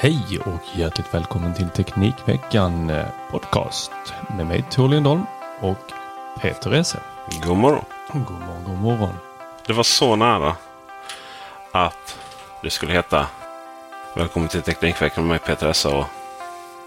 Hej och hjärtligt välkommen till Teknikveckan podcast med mig Tor Lindholm och Peter Esse. God morgon. God morgon, god morgon. Det var så nära att det skulle heta Välkommen till Teknikveckan med mig Peter Essa och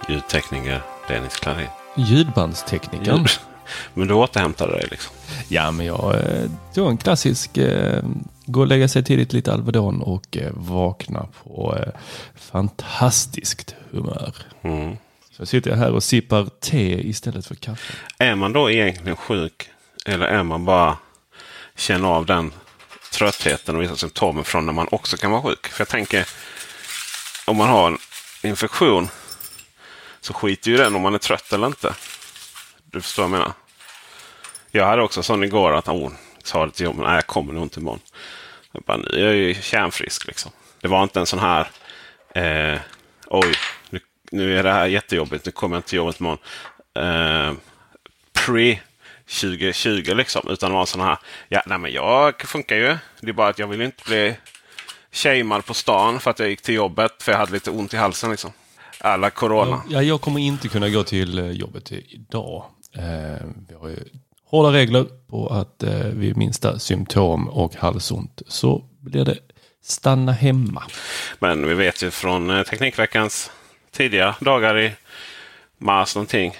ljudtekniker Dennis Klarin. Ljudbandsteknikern. Men du återhämtade dig liksom. Ja, men jag eh, tog en klassisk eh, gå och lägga sig tidigt lite Alvedon och eh, vakna på eh, fantastiskt humör. Mm. Så sitter jag här och sippar te istället för kaffe. Är man då egentligen sjuk? Eller är man bara känner av den tröttheten och vissa symptomen från när man också kan vara sjuk? För jag tänker om man har en infektion så skiter ju den om man är trött eller inte. Du förstår vad jag menar? Jag hade också sån igår att oh, Ta det till jobbet. Nej, jag kommer nog inte imorgon. Jag, bara, nu är jag ju kärnfrisk liksom. Det var inte en sån här eh, oj, nu, nu är det här jättejobbigt. Nu kommer jag inte till jobbet imorgon. Eh, pre 2020 liksom. Utan det var en sån här. Ja, nej, men jag funkar ju. Det är bara att jag vill inte bli shamead på stan för att jag gick till jobbet. För jag hade lite ont i halsen liksom. Alla corona. Ja, jag kommer inte kunna gå till eh, jobbet idag. Eh, vi har ju hårda regler på att eh, vid minsta symptom och halsont så blir det stanna hemma. Men vi vet ju från eh, Teknikveckans tidiga dagar i mars någonting.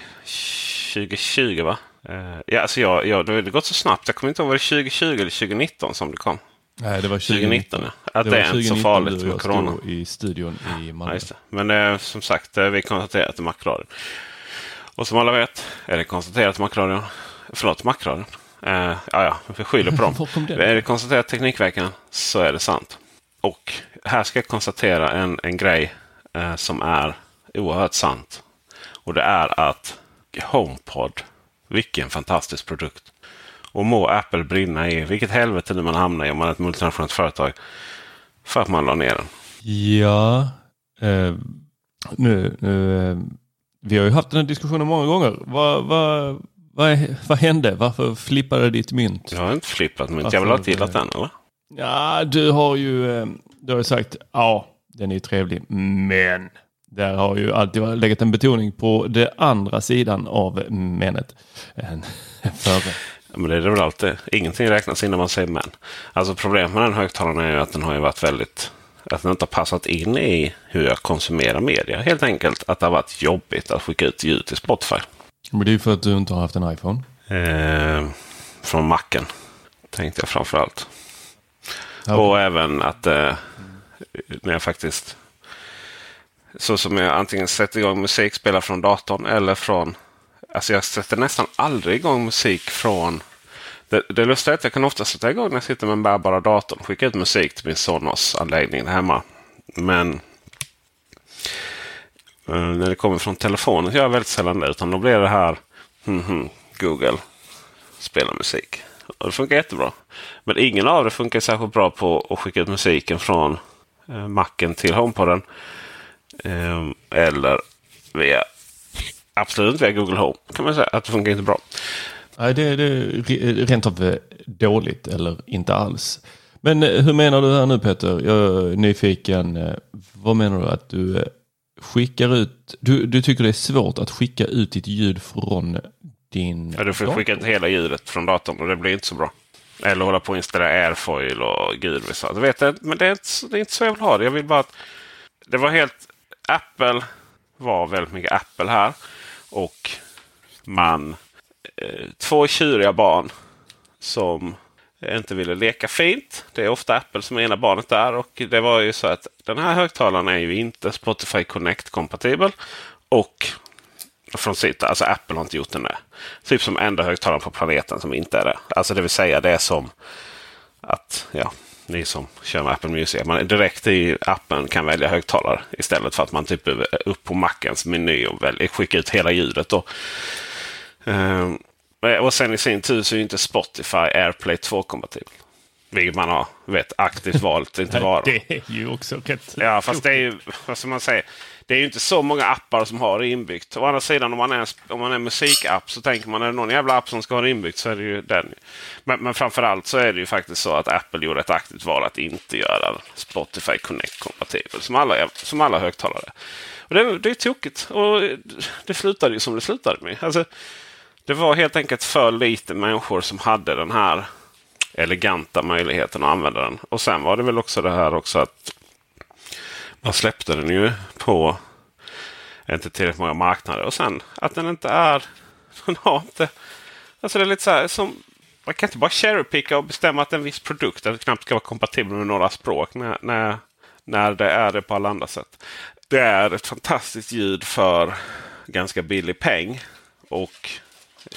2020 va? Eh, ja, alltså jag, jag, det har gått så snabbt. Jag kommer inte ihåg var det 2020 eller 2019 som det kom. Nej, det var 2019. ja. Att det, är inte så farligt med corona. i studion i Ja, Malmö. det. Men eh, som sagt, eh, vi konstaterar att det är Macradion. Och som alla vet är det konstaterat Macradion. Förlåt, Macradion. Eh, ja, ja, vi skyller på dem. Den? Är det konstaterat Teknikveckan så är det sant. Och här ska jag konstatera en, en grej eh, som är oerhört sant. Och det är att HomePod, vilken fantastisk produkt. Och må Apple brinna i vilket helvete nu man hamnar i om man är ett multinationellt företag. För att man la ner den. Ja, eh, nu, nu, vi har ju haft den här diskussionen många gånger. Vad, vad, vad, vad hände? Varför flippade ditt mynt? Jag har inte flippat mynt. Jag vill ha Varför- gillat den eller? Ja, du har ju, eh, du har sagt ja, den är ju trevlig, men där har ju alltid legat en betoning på det andra sidan av menet än före. Ja, Men det är det väl alltid. Ingenting räknas innan man säger men. Alltså problemet med den högtalaren är ju att den har ju varit väldigt... Att den inte har passat in i hur jag konsumerar media. Helt enkelt att det har varit jobbigt att skicka ut ljud till Spotify. Men det är för att du inte har haft en iPhone. Eh, från macken. Tänkte jag framför allt. Ja. Och även att eh, när jag faktiskt... Så som jag antingen sätter igång musik, spelar från datorn eller från... Alltså jag sätter nästan aldrig igång musik från... Det, det lustiga är att jag kan ofta sätta igång när jag sitter med den bärbara datorn. Skicka ut musik till min Sonos-anläggning hemma. Men Eh, när det kommer från telefonen gör jag väldigt sällan det. Utan då blir det här hmm, hmm Google spela musik. Och det funkar jättebra. Men ingen av det funkar särskilt bra på att skicka ut musiken från eh, macken till HomePoden. Eh, eller via absolut inte via Google Home. kan man säga. Att det funkar inte bra. Nej, det, det är rent av eh, dåligt eller inte alls. Men eh, hur menar du här nu Peter? Jag är nyfiken. Vad menar du att du skickar ut? Du, du tycker det är svårt att skicka ut ditt ljud från din Ja, du får dator? skicka ut hela ljudet från datorn och det blir inte så bra. Eller hålla på att installera Airfoil och gud så. vet jag, Men det är, inte, det är inte så jag vill ha det. Jag vill bara att det var helt... Apple var väldigt mycket Apple här. Och man... Eh, två tjuriga barn som Eh, inte ville leka fint. Det är ofta Apple som är ena barnet där. Och det var ju så att den här högtalaren är ju inte Spotify Connect-kompatibel. Och från sitt, alltså Apple har inte gjort den där. Typ som enda högtalaren på planeten som inte är det. Alltså det vill säga det är som att ja, ni som kör med Apple Music. Man direkt i appen kan välja högtalare istället för att man typ upp på Macens meny och välja, skicka ut hela ljudet. Då. Um, och sen i sin tur så är inte Spotify AirPlay 2-kompatibel. Vilket man har vet, aktivt valt inte vara. det är ju också rätt... Ja, fast det är ju, vad ska man säga? Det är ju inte så många appar som har det inbyggt. Å andra sidan om man är, om man är musikapp så tänker man är det någon jävla app som ska ha det inbyggt så är det ju den. Men, men framförallt så är det ju faktiskt så att Apple gjorde ett aktivt val att inte göra Spotify Connect-kompatibel som alla, som alla högtalare. Och det, det är tokigt. Och det slutade ju som det slutade med. Alltså, det var helt enkelt för lite människor som hade den här eleganta möjligheten att använda den. Och sen var det väl också det här också att man släppte den ju på inte tillräckligt många marknader. Och sen att den inte är... Den har inte... Alltså det är lite så här som... Man kan inte bara cherrypicka och bestämma att en viss produkt att knappt ska vara kompatibel med några språk när, när, när det är det på alla andra sätt. Det är ett fantastiskt ljud för ganska billig peng. Och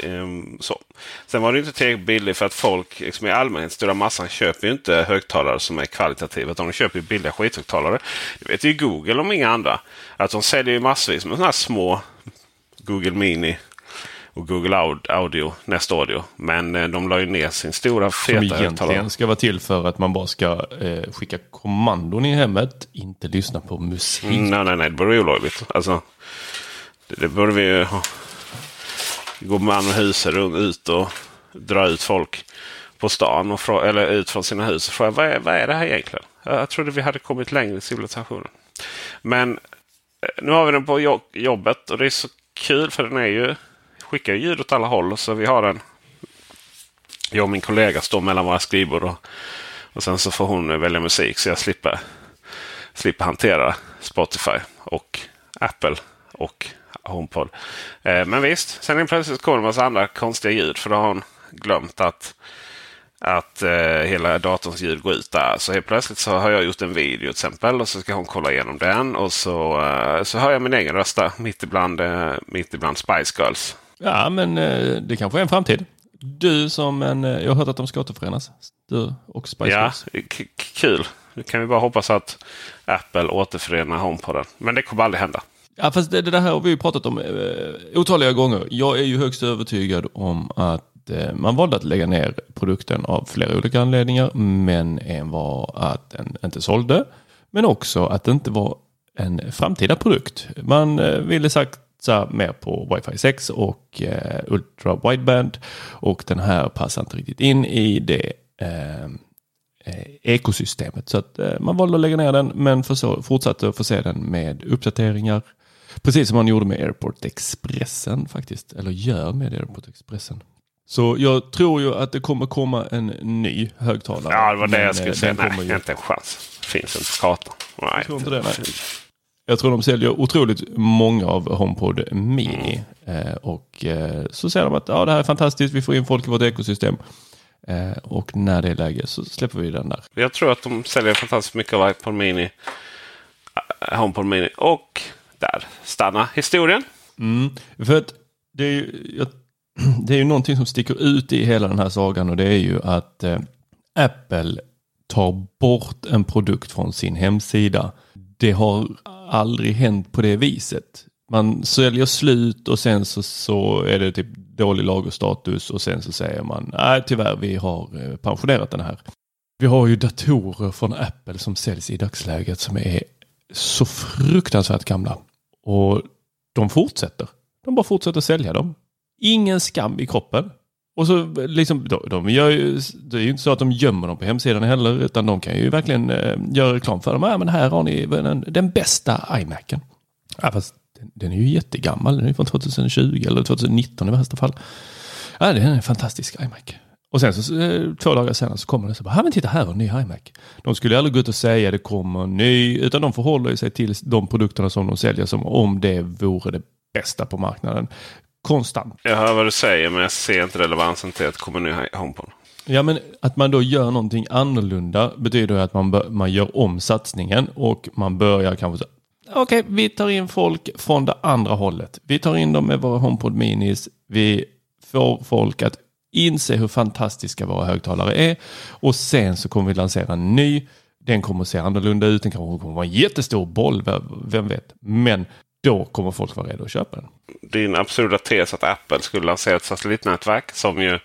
Um, så. Sen var det inte tillräckligt billigt för att folk liksom i allmänhet, stora massan, köper ju inte högtalare som är kvalitativa. Utan de köper ju billiga skithögtalare. Det vet ju Google om inga andra. Att de säljer ju massvis med sådana här små Google Mini och Google Audio, Nest Audio. Men eh, de la ju ner sin stora feta Som egentligen ska vara till för att man bara ska eh, skicka kommandon i hemmet. Inte lyssna på musik. Mm, nej, nej, nej. Det vore olagligt. Alltså, det, det borde vi ju ha går man med huset ut och drar ut folk på stan och eller ut från sina hus och frågar vad är, vad är det här egentligen? Jag trodde vi hade kommit längre i civilisationen. Men eh, nu har vi den på jobbet och det är så kul för den är ju skickar ljud åt alla håll. Så vi har den. Jag och min kollega står mellan våra skrivbord och, och sen så får hon välja musik så jag slipper, slipper hantera Spotify och Apple och HomePod. Eh, men visst, sen är plötsligt kommer det en massa andra konstiga ljud. För då har hon glömt att, att eh, hela datorns ljud går ut där. Så helt plötsligt så har jag gjort en video till exempel. Och så ska hon kolla igenom den. Och så, eh, så hör jag min egen röst där. Mitt ibland, eh, mitt ibland Spice Girls. Ja, men det kanske är en framtid. Du som en, jag har hört att de ska återförenas. Du och Spice ja, Girls. kul. Nu kan vi bara hoppas att Apple återförenar HomePoden. Men det kommer aldrig hända. Ja, fast det, det här har vi ju pratat om eh, otaliga gånger. Jag är ju högst övertygad om att eh, man valde att lägga ner produkten av flera olika anledningar. Men en var att den inte sålde. Men också att det inte var en framtida produkt. Man eh, ville satsa mer på Wi-Fi 6 och eh, Ultra Wideband. Och den här passar inte riktigt in i det eh, eh ekosystemet. Så att eh, man valde att lägga ner den men fortsatte att förse den med uppdateringar Precis som man gjorde med Airport Expressen faktiskt. Eller gör med Airport Expressen. Så jag tror ju att det kommer komma en ny högtalare. Ja, det var det jag skulle eh, säga. Nej, ju... inte en chans. Finns inte på kartan. Nej, jag tror inte det. Nej. Jag tror de säljer otroligt många av HomePod Mini. Mm. Eh, och eh, så säger de att ja, det här är fantastiskt, vi får in folk i vårt ekosystem. Eh, och när det är läge så släpper vi den där. Jag tror att de säljer fantastiskt mycket av iPod Mini. Eh, HomePod Mini och där stannar historien. Mm, för att det är, ju, det är ju någonting som sticker ut i hela den här sagan och det är ju att eh, Apple tar bort en produkt från sin hemsida. Det har aldrig hänt på det viset. Man säljer slut och sen så, så är det typ dålig lagerstatus och sen så säger man nej tyvärr vi har eh, pensionerat den här. Vi har ju datorer från Apple som säljs i dagsläget som är så fruktansvärt gamla. Och de fortsätter. De bara fortsätter sälja dem. Ingen skam i kroppen. Och så liksom, de, de gör ju, det är ju inte så att de gömmer dem på hemsidan heller, utan de kan ju verkligen eh, göra reklam för dem. Ja, men här har ni den, den bästa iMacen. Ja, fast den, den, är ju jättegammal, den är från 2020 eller 2019 i värsta fall. Ja, det är en fantastisk iMac. Och sen så eh, två dagar senare så kommer det så bara, men titta här en ny iMac. De skulle aldrig gå ut och säga det kommer en ny, utan de förhåller sig till de produkterna som de säljer som om det vore det bästa på marknaden. Konstant. Jag hör vad du säger men jag ser inte relevansen till att det kommer en ny HomePod. Ja men att man då gör någonting annorlunda betyder att man, man gör om satsningen och man börjar kanske så Okej, okay, vi tar in folk från det andra hållet. Vi tar in dem med våra HomePod Minis. Vi får folk att inse hur fantastiska våra högtalare är och sen så kommer vi lansera en ny. Den kommer att se annorlunda ut. Den kommer att vara en jättestor boll, vem vet. Men då kommer folk vara redo att köpa den. Din absurda tes att Apple skulle lansera ett satellitnätverk som ju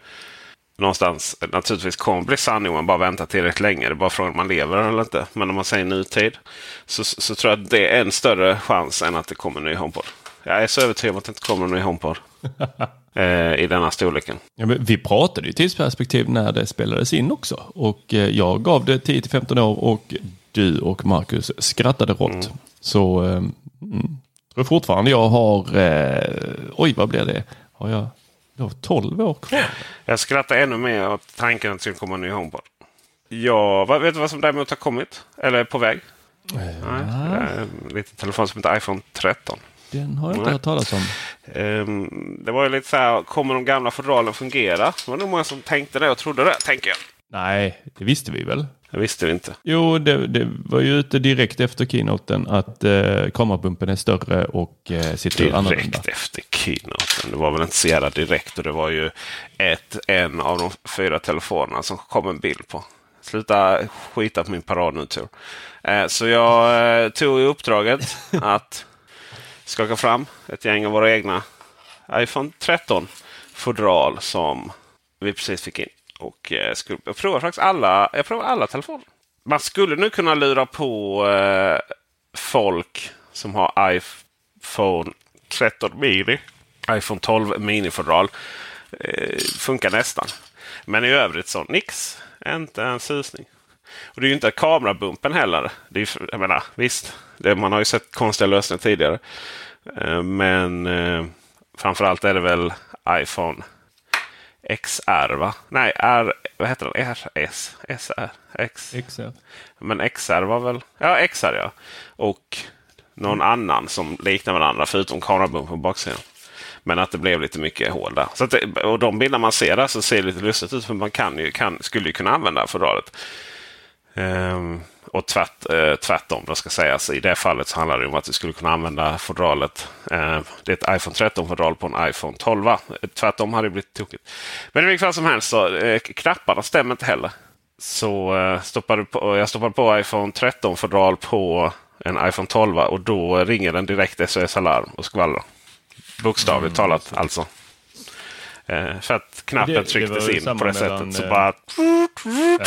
någonstans naturligtvis kommer bli sanning om man bara väntar tillräckligt länge. Det är bara frågan om man lever eller inte. Men om man säger nutid så, så tror jag att det är en större chans än att det kommer en ny HomePod. Jag är så övertygad om att det inte kommer en ny HomePod. eh, I denna storleken. Ja, vi pratade ju tidsperspektiv när det spelades in också. Och eh, jag gav det 10-15 år och du och Marcus skrattade rått. Mm. Så eh, mm, tror fortfarande jag har, eh, oj vad blir det? Har jag du har 12 år kvar. Jag skrattar ännu mer åt tanken att det ska komma en ny HomePod. Ja, vet du vad som däremot har kommit? Eller är på väg? Ja. Nej, en liten telefon som heter iPhone 13. Den har jag inte hört talas om. Um, det var ju lite så här, kommer de gamla fodralen fungera? Det var nog många som tänkte det och trodde det, tänker jag. Nej, det visste vi väl. Det visste vi inte. Jo, det, det var ju ute direkt efter keynoten att eh, kamerabumpen är större och eh, sitter direkt annorlunda. Direkt efter keynoten. Det var väl inte så jävla direkt och det var ju ett, en av de fyra telefonerna som kom en bild på. Sluta skita på min parad nu Tor. Eh, så jag eh, tog i uppdraget att skaka fram ett gäng av våra egna iPhone 13 fodral som vi precis fick in. Och eh, skulle, jag provar faktiskt alla, jag provar alla telefoner. Man skulle nu kunna lura på eh, folk som har iPhone 13 mini. iPhone 12 mini-fodral. Eh, funkar nästan. Men i övrigt så nix. Inte en susning. Och det är ju inte kamerabumpen heller. Det är, jag menar, visst, det, man har ju sett konstiga lösningar tidigare. Eh, men eh, framförallt är det väl iPhone XR va? Nej, R, vad heter den? RS? SR? X? XR. Men XR var väl? Ja, XR ja. Och någon annan som liknar varandra förutom kamerabumpen på baksidan. Men att det blev lite mycket hål där. Så det, och de bilder man ser där så ser det lite lustigt ut. För man kan ju, kan, skulle ju kunna använda fodralet. Um, och tvärt, eh, tvärtom då ska sägas. I det fallet så handlar det om att vi skulle kunna använda fodralet. Eh, det är ett iPhone 13-fodral på en iPhone 12. Tvärtom hade det blivit tokigt. Men i vilket fall som helst så eh, knapparna stämmer inte heller. Så eh, stoppade på, jag stoppade på iPhone 13-fodral på en iPhone 12 och då ringer den direkt SOS Alarm och skvallrar. Bokstavligt mm. talat alltså. Eh, för att knappen det, trycktes det in på det sättet. Så bara... Ja.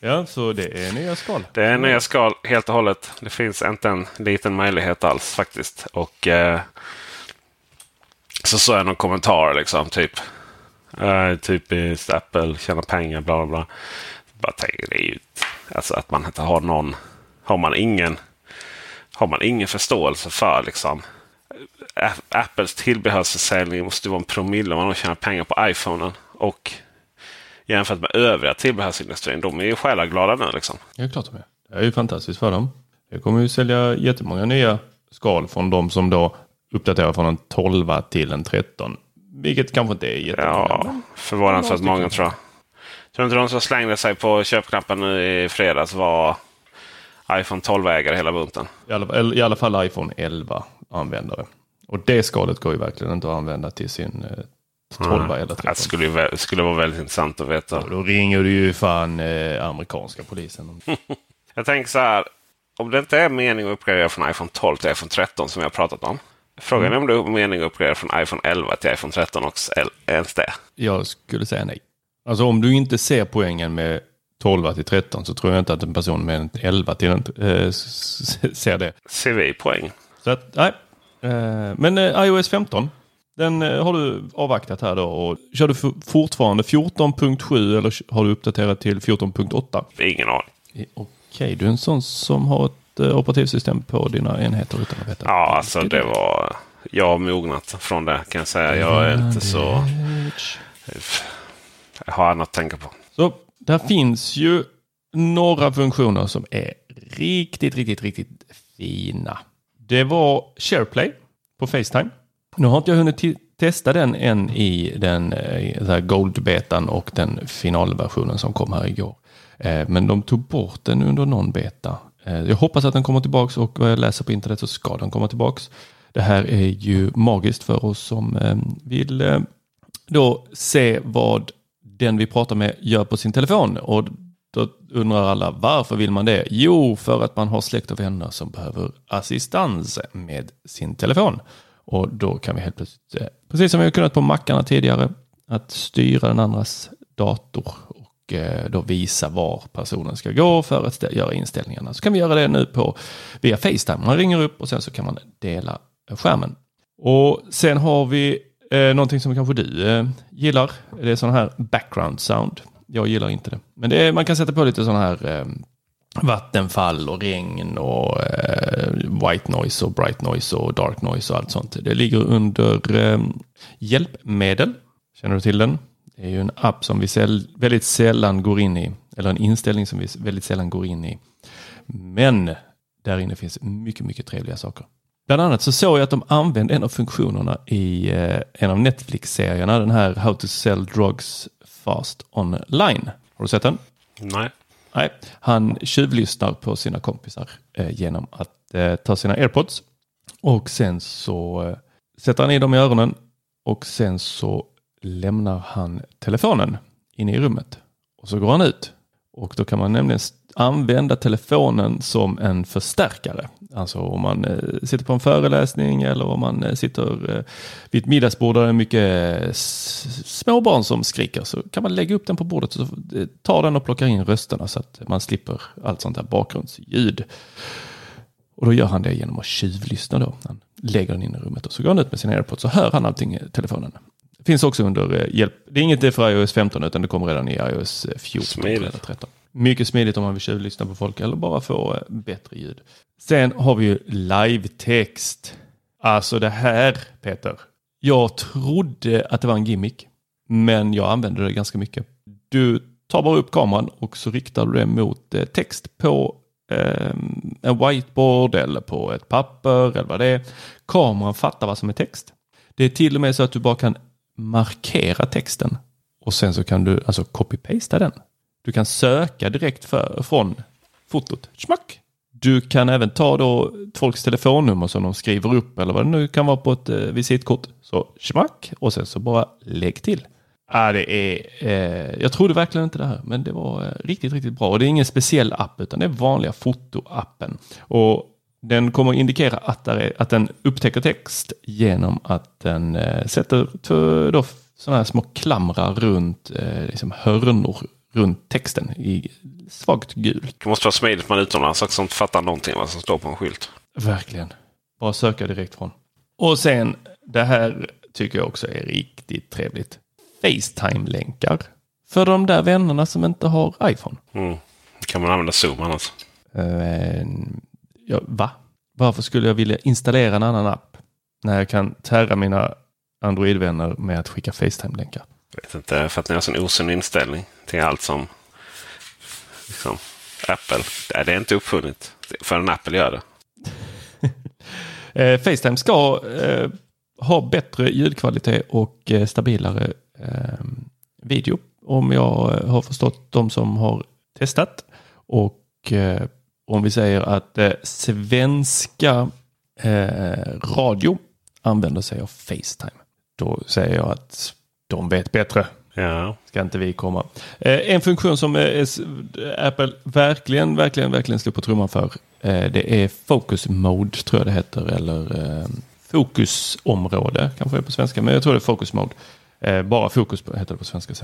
Ja, så det är nya skal. Det är nya skal helt och hållet. Det finns inte en liten möjlighet alls faktiskt. Och eh, så såg jag någon kommentar liksom. Typ, eh, typiskt Apple, tjäna pengar, bla bla bla. Bara tänker det är ju alltså att man inte har någon. Har man ingen, har man ingen förståelse för liksom. Apples tillbehörsförsäljning måste vara en promille om man tjänar pengar på iPhonen. Och jämfört med övriga tillbehörsindustrin. De är ju själaglada nu liksom. Ja, klart de är. Det är ju fantastiskt för dem. Det kommer ju sälja jättemånga nya skal från de som då uppdaterar från en 12 till en 13. Vilket kanske inte är jättemånga. Ja, förvånansvärt många tror jag. Tror inte de som slängde sig på köpknappen nu i fredags var iPhone 12-ägare hela bunten. I alla, I alla fall iPhone 11-användare. Och det skalet går ju verkligen inte att använda till sin 12 mm. eller 13. Det skulle, skulle vara väldigt intressant att veta. Och då ringer du ju fan eh, amerikanska polisen. jag tänker så här. Om det inte är mening att uppgradera från iPhone 12 till iPhone 13 som har pratat om. Frågan är om det är mening att uppgradera från iPhone 11 till iPhone 13 också. Ens det? Jag skulle säga nej. Alltså om du inte ser poängen med 12 till 13 så tror jag inte att en person med en 11 till en, äh, ser det. Ser vi poäng? Så att, nej. Äh, men äh, iOS 15. Den har du avvaktat här då och kör du fortfarande 14.7 eller har du uppdaterat till 14.8? Ingen aning. Okej, du är en sån som har ett operativsystem på dina enheter utan att veta? Ja, alltså det var... Jag har mognat från det kan jag säga. Jag är inte så... Jag har annat att tänka på. Så där finns ju några funktioner som är riktigt, riktigt, riktigt fina. Det var SharePlay på Facetime. Nu har inte jag hunnit testa den än i den eh, Gold-betan och den finalversionen som kom här igår. Eh, men de tog bort den under någon beta. Eh, jag hoppas att den kommer tillbaks och vad jag läser på internet så ska den komma tillbaks. Det här är ju magiskt för oss som eh, vill då se vad den vi pratar med gör på sin telefon. Och då undrar alla varför vill man det? Jo, för att man har släkt och vänner som behöver assistans med sin telefon. Och då kan vi helt plötsligt, eh, precis som vi har kunnat på mackarna tidigare, att styra den andras dator och eh, då visa var personen ska gå för att göra inställningarna. Så kan vi göra det nu på via Facetime. Man ringer upp och sen så kan man dela skärmen. Och sen har vi Eh, någonting som kanske du eh, gillar. Det är sån här background sound. Jag gillar inte det. Men det är, man kan sätta på lite sån här eh, vattenfall och regn och eh, white noise och bright noise och dark noise och allt sånt. Det ligger under eh, hjälpmedel. Känner du till den? Det är ju en app som vi säl väldigt sällan går in i. Eller en inställning som vi väldigt sällan går in i. Men där inne finns mycket, mycket trevliga saker. Bland annat så såg jag att de använde en av funktionerna i eh, en av Netflix-serierna, den här How to sell drugs fast online. Har du sett den? Nej. Nej, han tjuvlyssnar på sina kompisar eh, genom att eh, ta sina airpods och sen så eh, sätter han i dem i öronen och sen så lämnar han telefonen inne i rummet och så går han ut och då kan man nämligen använda telefonen som en förstärkare. Alltså om man eh, sitter på en föreläsning eller om man eh, sitter eh, vid ett middagsbord där det är mycket eh, småbarn som skriker så kan man lägga upp den på bordet och eh, ta den och plocka in rösterna så att man slipper allt sånt där bakgrundsljud. Och då gör han det genom att tjuvlyssna då. Han lägger den in i rummet och så går han ut med sina airpods så hör han allting i telefonen. Finns också under hjälp. Det är inget för iOS 15 utan det kommer redan i iOS 14 eller 13. Mycket smidigt om man vill tjuvlyssna på folk eller bara få eh, bättre ljud. Sen har vi ju live-text. Alltså det här Peter. Jag trodde att det var en gimmick. Men jag använder det ganska mycket. Du tar bara upp kameran och så riktar du det mot eh, text på eh, Ehm, en whiteboard eller på ett papper eller vad det är. Kameran fattar vad som är text. Det är till och med så att du bara kan markera texten och sen så kan du alltså copy-pasta den. Du kan söka direkt för, från fotot. Schmack! Du kan även ta då folks telefonnummer som de skriver upp eller vad det nu kan vara på ett eh, visitkort. Så smack och sen så bara lägg till. Ja, det är, eh, jag trodde verkligen inte det här, men det var eh, riktigt, riktigt bra. Och det är ingen speciell app, utan det är vanliga fotoappen. Och den kommer att indikera att, är, att den upptäcker text genom att den eh, sätter då, sådana här små klamrar runt eh, liksom hörnor runt texten i svagt gult. Det måste vara smidigt man utomlands också som inte fattar någonting vad som står på en skylt. Verkligen. Bara söka direkt från. Och sen, det här tycker jag också är riktigt trevligt. Facetime-länkar. För de där vännerna som inte har iPhone. Mm. Kan man använda Zoom annars? Eh, ja, va? Varför skulle jag vilja installera en annan app? När jag kan tära mina Android-vänner med att skicka Facetime-länkar. Jag vet inte, för att ni har sån osund inställning till allt som liksom, Apple. Det är inte uppfunnet förrän Apple gör det. Eh, Facetime ska eh, ha bättre ljudkvalitet och eh, stabilare video. Om jag eh, har förstått de som har testat. Och eh, om vi säger att eh, svenska radio använder sig av Facetime. Då säger jag att de vet bättre. Ja. Ska inte vi komma. En funktion som Apple verkligen, verkligen, verkligen slog på trumman för. Det är Focus Mode tror jag det heter. Eller eh, fokusområde kanske är på svenska. Men jag tror det är Focus Mode. Eh, bara fokus på, heter det på svenska.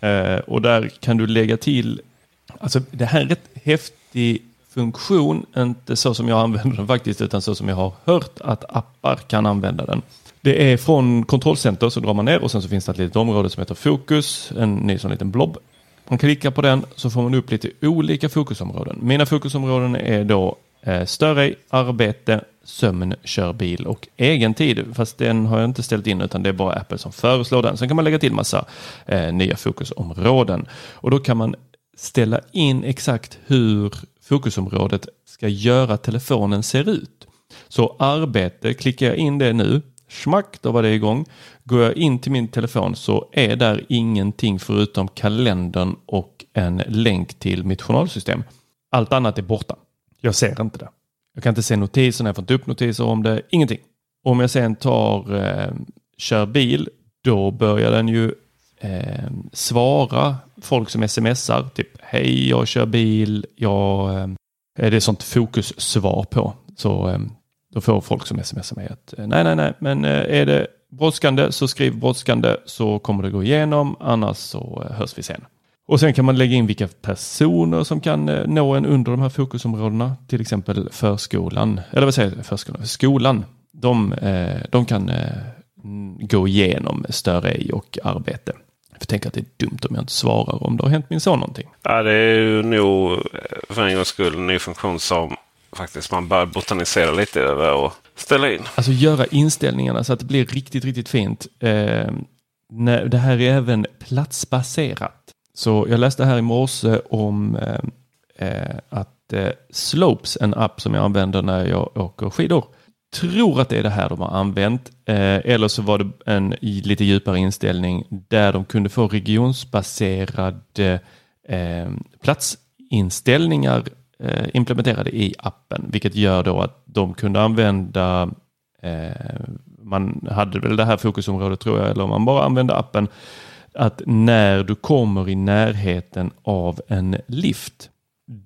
Eh, och där kan du lägga till. Alltså det här är en rätt häftig funktion. Inte så som jag använder den faktiskt. Utan så som jag har hört att appar kan använda den. Det är från kontrollcenter så drar man ner och sen så finns det ett litet område som heter fokus. En ny sån liten blob. Man klickar på den så får man upp lite olika fokusområden. Mina fokusområden är då eh, större arbete, sömn, kör bil och egen tid. Fast den har jag inte ställt in utan det är bara Apple som föreslår den. Sen kan man lägga till massa eh, nya fokusområden. Och då kan man ställa in exakt hur fokusområdet ska göra telefonen ser ut. Så arbete, klickar jag in det nu, smack, då var det igång. Går jag in till min telefon så är där ingenting förutom kalendern och en länk till mitt journalsystem. Allt annat är borta. Jag ser inte det. Jag kan inte se notiserna, jag får inte upp notiser om det, ingenting. Om jag sen tar eh, kör bil, då börjar den ju eh, svara folk som smsar. Typ hej, jag kör bil, jag... Eh, det är sånt fokussvar på. Så eh, då får folk som smsar mig att eh, nej, nej, nej, men eh, är det brådskande så skriv brådskande så kommer det gå igenom, annars så eh, hörs vi sen. Och sen kan man lägga in vilka personer som kan eh, nå en under de här fokusområdena. Till exempel förskolan, eller vad säger jag, förskolan, skolan. De, eh, de kan eh, gå igenom större och arbete. Jag tänker att det är dumt om jag inte svarar om det har hänt min son någonting. Ja, det är ju nog för en gångs skull en ny funktion som faktiskt man bör botanisera lite över och ställa in. Alltså göra inställningarna så att det blir riktigt, riktigt fint. Eh, det här är även platsbaserat. Så jag läste här i morse om eh, eh, att eh, Slopes, en app som jag använder när jag åker skidor, tror att det är det här de har använt. Eh, eller så var det en lite djupare inställning där de kunde få regionsbaserade eh, platsinställningar eh, implementerade i appen, vilket gör då att de kunde använda eh, man hade väl det här fokusområdet tror jag, eller om man bara använde appen, att när du kommer i närheten av en lift,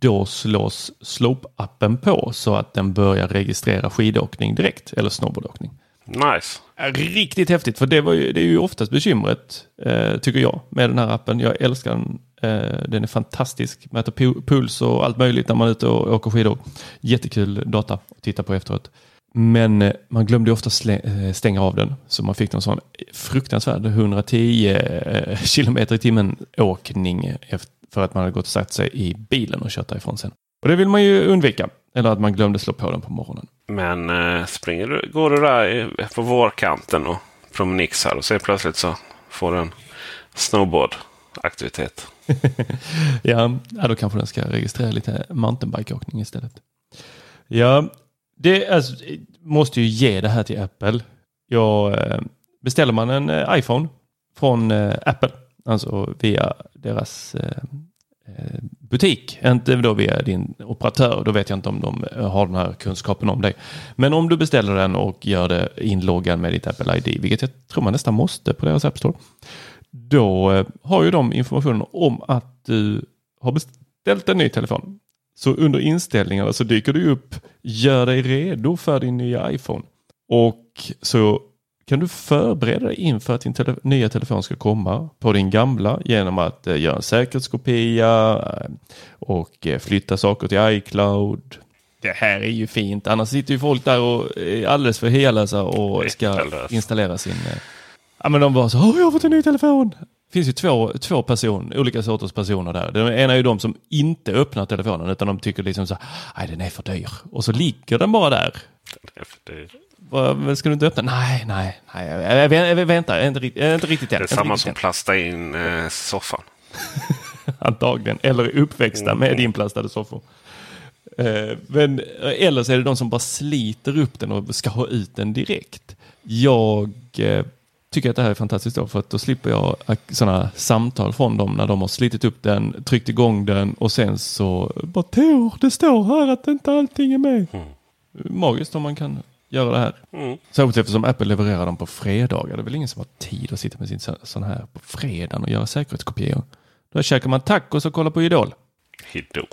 då slås Slope-appen på så att den börjar registrera skidåkning direkt, eller snowboardåkning. Nice. Riktigt häftigt, för det, var ju, det är ju oftast bekymret, eh, tycker jag, med den här appen. Jag älskar den. Eh, den är fantastisk. Mäter pu- puls och allt möjligt när man är ute och åker skidor. Jättekul data att titta på efteråt. Men eh, man glömde ofta eh, stänga av den. Så man fick någon sån fruktansvärd 110 eh, kilometer i timmen åkning för att man hade gått och satt sig i bilen och kört därifrån sen. Och det vill man ju undvika. Eller att man glömde slå på den på morgonen. Men eh, springer du, går du där på vårkanten och promenixar och så plötsligt så får du en snowboardaktivitet. ja, då kanske den ska registrera lite mountainbikeåkning istället. Ja, det alltså, måste ju ge det här till Apple. Jag, eh, beställer man en eh, iPhone från eh, Apple, alltså via deras eh, eh butik, inte då via din operatör. Då vet jag inte om de eh, har den här kunskapen om dig. Men om du beställer den och gör det inloggad med ditt Apple ID, vilket jag tror man nästan måste på deras App Store, då eh, har ju de information om att du har beställt en ny telefon. Så under inställningarna så dyker det upp gör dig redo för din nya iPhone. Och så kan du förbereda dig inför att din tele nya telefon ska komma på din gamla genom att eh, göra en säkerhetskopia eh, och eh, flytta saker till iCloud. Det här är ju fint, annars sitter ju folk där och är alldeles för hela och ska installera sin... Eh, ja men de bara så, Åh, jag har fått en ny telefon! Finns ju två, två person, olika sorters personer där. Den ena är ju de som inte öppnar telefonen utan de tycker liksom så nej den är för dyr. Och så ligger den bara där. Den är för dyr. Vad, Ska du inte öppna? Nej, nej, nej. Jag, jag, jag väntar, jag är inte, riktigt än. Det är Inte samma riktigt som än. plasta in eh, soffan. Antagligen. Eller uppväxta med inplastade soffor. Eh, Men, eller så är det de som bara sliter upp den och ska ha ut den direkt. Jag eh, tycker att det här är fantastiskt då för att då slipper jag sådana samtal från dem när de har slitit upp den, tryckt igång den och sen så bara Tor, det står här att inte allting är med. Magiskt om man kan göra det här. Mm. Särskilt eftersom Apple levererar dem på fredagar. Det är väl ingen som har tid att sitta med sin så- sån här på fredagen och göra säkerhetskopior. Då käkar man tacos och kollar på Idol. Idol.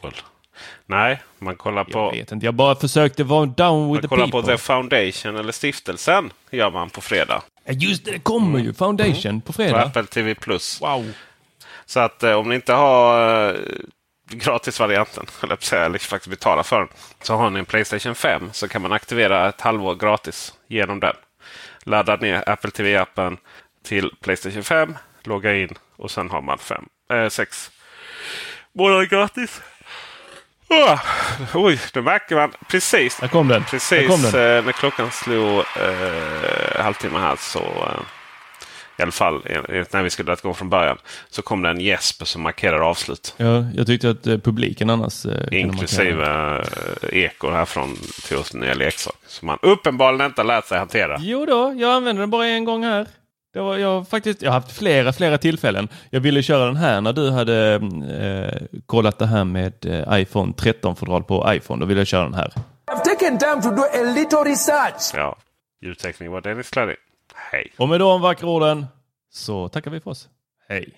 Nej, man kollar på... Jag vet inte, jag bara försökte vara down with Man the kollar people. på The Foundation eller Stiftelsen. gör man på fredag. Just det, det kommer ju. Foundation på På fredag. Apple TV+. Plus. Wow. Så att eh, om ni inte har eh, gratisvarianten, eller på säga, eller faktiskt betala för den, så har ni en Playstation 5 så kan man aktivera ett halvår gratis genom den. Ladda ner Apple TV-appen till Playstation 5, logga in och sen har man fem, eh, sex månader gratis. Ah, oj, det märker man precis. Där kom den. Precis kom den. eh, när klockan slog eh, halvtimme här så eh, i alla fall när vi skulle gå från början så kom det en gäsp som markerar avslut. Ja, jag tyckte att eh, publiken annars... eh, Inklusive eh, ekor här från till oss nya leksak. Som man uppenbarligen inte har lärt sig hantera. Jo då, jag använde den bara en gång här. Det var, jag, har faktiskt, jag har haft flera, flera tillfällen. Jag ville köra den här när du hade eh, kollat det här med eh, iPhone 13-fodral på iPhone. Då ville jag köra den här. I've taken time to do a little research. Ja, ljudteknik var Dennis Klarry. Hej! Och med de vackra orden så tackar vi för oss. Hej!